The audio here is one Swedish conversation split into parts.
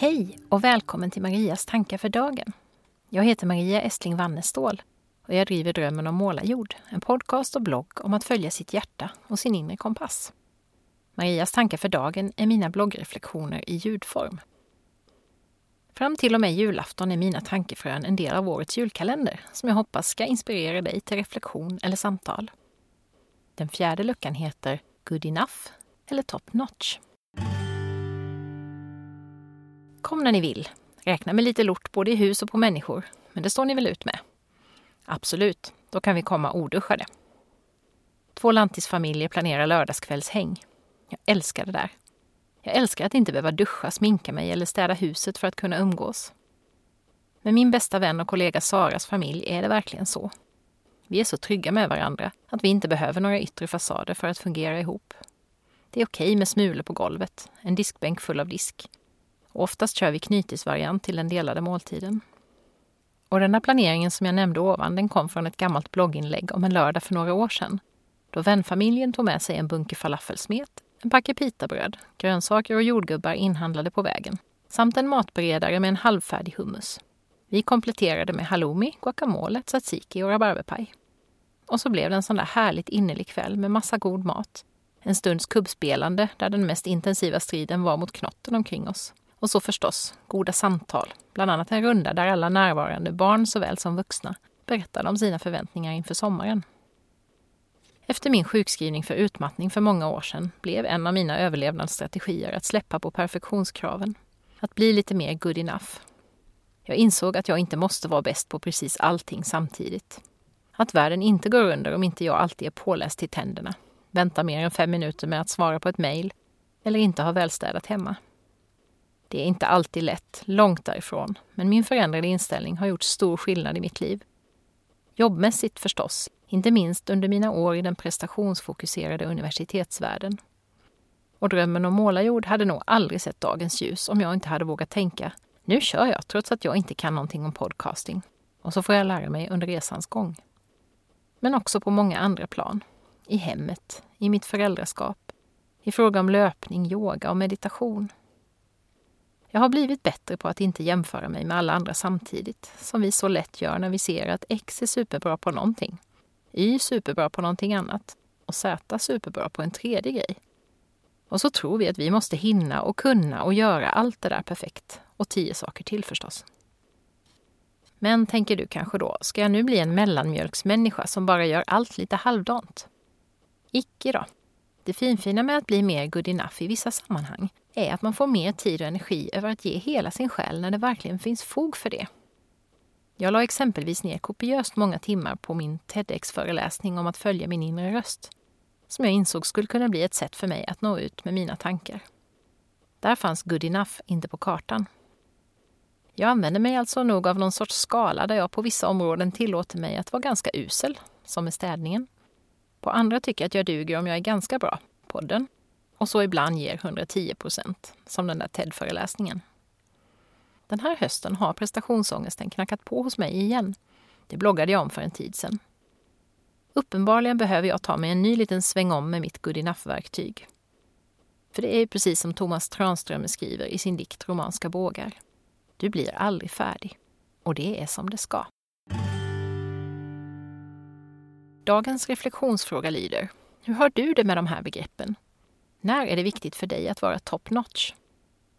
Hej och välkommen till Marias tankar för dagen. Jag heter Maria Estling Wannestål och jag driver Drömmen om målarjord, en podcast och blogg om att följa sitt hjärta och sin inre kompass. Marias tankar för dagen är mina bloggreflektioner i ljudform. Fram till och med julafton är mina tankefrön en del av årets julkalender som jag hoppas ska inspirera dig till reflektion eller samtal. Den fjärde luckan heter Good enough eller Top notch. Kom när ni vill. Räkna med lite lort både i hus och på människor. Men det står ni väl ut med? Absolut, då kan vi komma oduschade. Två lantisfamiljer planerar lördagskvällshäng. Jag älskar det där. Jag älskar att inte behöva duscha, sminka mig eller städa huset för att kunna umgås. Med min bästa vän och kollega Saras familj är det verkligen så. Vi är så trygga med varandra att vi inte behöver några yttre fasader för att fungera ihop. Det är okej med smulor på golvet, en diskbänk full av disk. Oftast kör vi knytisvariant till den delade måltiden. Och den där planeringen som jag nämnde ovan, den kom från ett gammalt blogginlägg om en lördag för några år sedan. Då vänfamiljen tog med sig en bunke falafelsmet, en packe pitabröd, grönsaker och jordgubbar inhandlade på vägen, samt en matberedare med en halvfärdig hummus. Vi kompletterade med halloumi, guacamole, tzatziki och rabarberpaj. Och så blev det en sån där härligt innerlig kväll med massa god mat. En stunds kubbspelande där den mest intensiva striden var mot knotten omkring oss. Och så förstås goda samtal, bland annat en runda där alla närvarande, barn såväl som vuxna, berättade om sina förväntningar inför sommaren. Efter min sjukskrivning för utmattning för många år sedan blev en av mina överlevnadsstrategier att släppa på perfektionskraven. Att bli lite mer good enough. Jag insåg att jag inte måste vara bäst på precis allting samtidigt. Att världen inte går under om inte jag alltid är påläst till tänderna, väntar mer än fem minuter med att svara på ett mejl eller inte har välstädat hemma. Det är inte alltid lätt, långt därifrån, men min förändrade inställning har gjort stor skillnad i mitt liv. Jobbmässigt förstås, inte minst under mina år i den prestationsfokuserade universitetsvärlden. Och drömmen om målarjord hade nog aldrig sett dagens ljus om jag inte hade vågat tänka nu kör jag trots att jag inte kan någonting om podcasting. Och så får jag lära mig under resans gång. Men också på många andra plan. I hemmet, i mitt föräldraskap, i fråga om löpning, yoga och meditation. Jag har blivit bättre på att inte jämföra mig med alla andra samtidigt, som vi så lätt gör när vi ser att X är superbra på någonting, Y superbra på någonting annat och Z superbra på en tredje grej. Och så tror vi att vi måste hinna och kunna och göra allt det där perfekt. Och tio saker till förstås. Men tänker du kanske då, ska jag nu bli en mellanmjölksmänniska som bara gör allt lite halvdant? Icke då. Det finfina med att bli mer good enough i vissa sammanhang är att man får mer tid och energi över att ge hela sin själ när det verkligen finns fog för det. Jag la exempelvis ner kopiöst många timmar på min TEDx-föreläsning om att följa min inre röst, som jag insåg skulle kunna bli ett sätt för mig att nå ut med mina tankar. Där fanns good enough inte på kartan. Jag använder mig alltså nog av någon sorts skala där jag på vissa områden tillåter mig att vara ganska usel, som med städningen. På andra tycker jag att jag duger om jag är ganska bra, podden. Och så ibland ger 110 procent, som den där TED-föreläsningen. Den här hösten har prestationsångesten knackat på hos mig igen. Det bloggade jag om för en tid sedan. Uppenbarligen behöver jag ta mig en ny liten sväng om med mitt good enough-verktyg. För det är ju precis som Thomas Tranströmer skriver i sin dikt Romanska bågar. Du blir aldrig färdig. Och det är som det ska. Dagens reflektionsfråga lyder Hur har du det med de här begreppen? När är det viktigt för dig att vara top notch?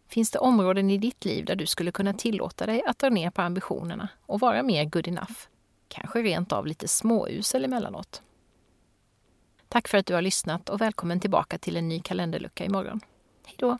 Finns det områden i ditt liv där du skulle kunna tillåta dig att dra ner på ambitionerna och vara mer good enough? Kanske rent av lite småusel emellanåt. Tack för att du har lyssnat och välkommen tillbaka till en ny kalenderlucka imorgon. Hej då!